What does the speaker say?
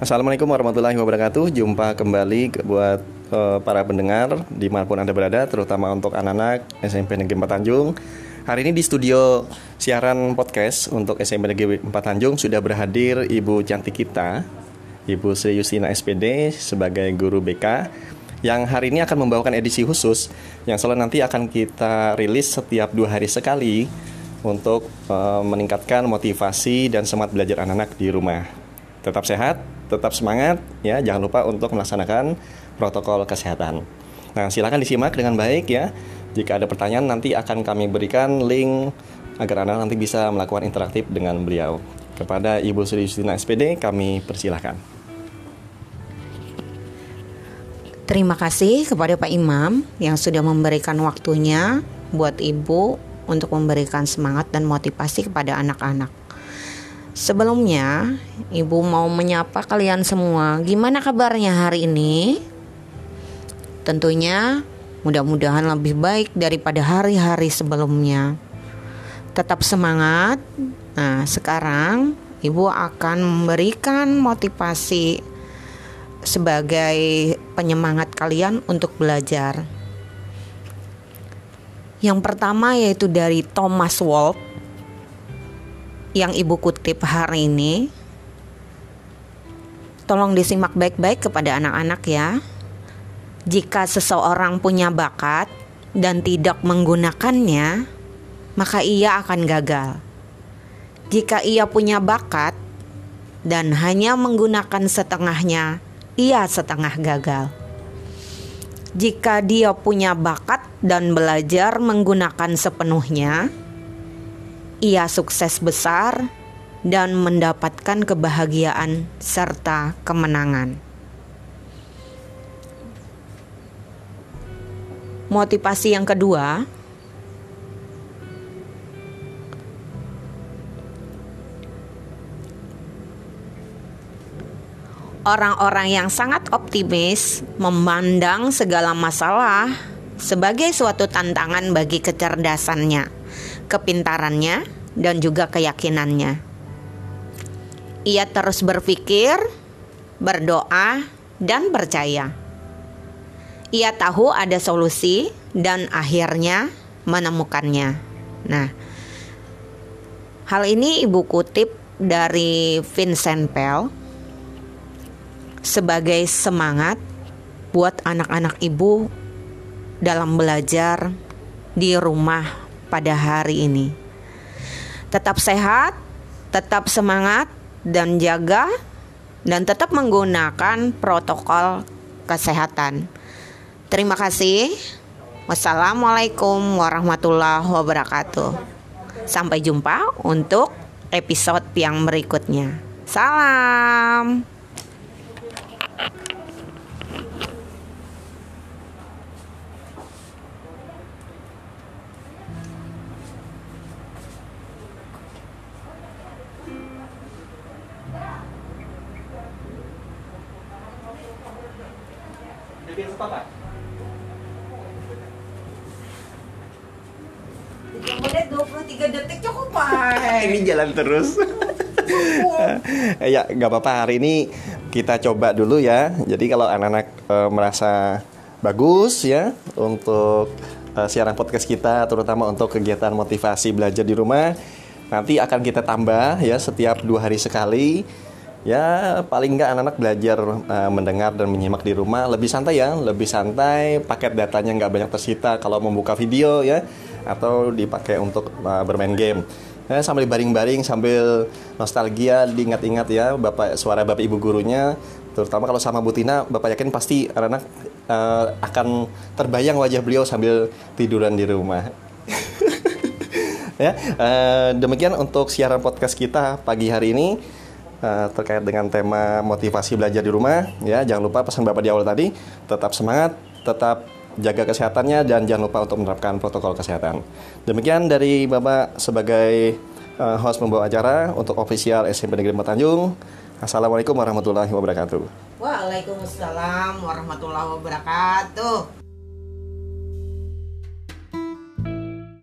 Assalamualaikum warahmatullahi wabarakatuh. Jumpa kembali buat uh, para pendengar di mana pun anda berada, terutama untuk anak-anak SMP Negeri 4 Tanjung. Hari ini di studio siaran podcast untuk SMP Negeri 4 Tanjung sudah berhadir Ibu cantik kita, Ibu Sri Yusina SPD sebagai guru BK yang hari ini akan membawakan edisi khusus yang selalu nanti akan kita rilis setiap dua hari sekali untuk uh, meningkatkan motivasi dan semangat belajar anak-anak di rumah. Tetap sehat, tetap semangat ya, jangan lupa untuk melaksanakan protokol kesehatan. Nah, silakan disimak dengan baik ya. Jika ada pertanyaan nanti akan kami berikan link agar Anda nanti bisa melakukan interaktif dengan beliau. Kepada Ibu Sri Justina SPD kami persilahkan. Terima kasih kepada Pak Imam yang sudah memberikan waktunya buat Ibu untuk memberikan semangat dan motivasi kepada anak-anak. Sebelumnya, Ibu mau menyapa kalian semua. Gimana kabarnya hari ini? Tentunya mudah-mudahan lebih baik daripada hari-hari sebelumnya. Tetap semangat. Nah, sekarang Ibu akan memberikan motivasi sebagai penyemangat kalian untuk belajar. Yang pertama yaitu dari Thomas Wolfe yang ibu kutip hari ini. Tolong disimak baik-baik kepada anak-anak ya. Jika seseorang punya bakat dan tidak menggunakannya, maka ia akan gagal. Jika ia punya bakat dan hanya menggunakan setengahnya, ia setengah gagal. Jika dia punya bakat dan belajar menggunakan sepenuhnya, ia sukses besar dan mendapatkan kebahagiaan serta kemenangan. Motivasi yang kedua, orang-orang yang sangat optimis memandang segala masalah sebagai suatu tantangan bagi kecerdasannya, kepintarannya, dan juga keyakinannya. Ia terus berpikir, berdoa, dan percaya. Ia tahu ada solusi dan akhirnya menemukannya. Nah, hal ini ibu kutip dari Vincent Pell sebagai semangat buat anak-anak ibu dalam belajar di rumah pada hari ini. Tetap sehat, tetap semangat, dan jaga, dan tetap menggunakan protokol kesehatan. Terima kasih. Wassalamualaikum warahmatullahi wabarakatuh. Sampai jumpa untuk episode yang berikutnya. Salam. Pak. 3 menit 23 detik cukup Pak. Ini jalan terus. ya nggak apa-apa hari ini kita coba dulu ya. Jadi kalau anak-anak e, merasa bagus ya untuk e, siaran podcast kita, terutama untuk kegiatan motivasi belajar di rumah, nanti akan kita tambah ya setiap dua hari sekali ya paling nggak anak-anak belajar uh, mendengar dan menyimak di rumah. Lebih santai ya lebih santai. Paket datanya nggak banyak tersita kalau membuka video ya atau dipakai untuk uh, bermain game. Ya, sambil baring-baring sambil nostalgia diingat-ingat ya bapak suara bapak ibu gurunya. Terutama kalau sama Bu Tina bapak yakin pasti anak-anak uh, akan terbayang wajah beliau sambil tiduran di rumah. Ya uh, demikian untuk siaran podcast kita pagi hari ini uh, terkait dengan tema motivasi belajar di rumah ya jangan lupa pesan bapak di awal tadi tetap semangat tetap jaga kesehatannya dan jangan lupa untuk menerapkan protokol kesehatan. Demikian dari bapak sebagai uh, host membawa acara untuk official SMP Negeri Tanjung. Assalamualaikum warahmatullahi wabarakatuh. Waalaikumsalam warahmatullahi wabarakatuh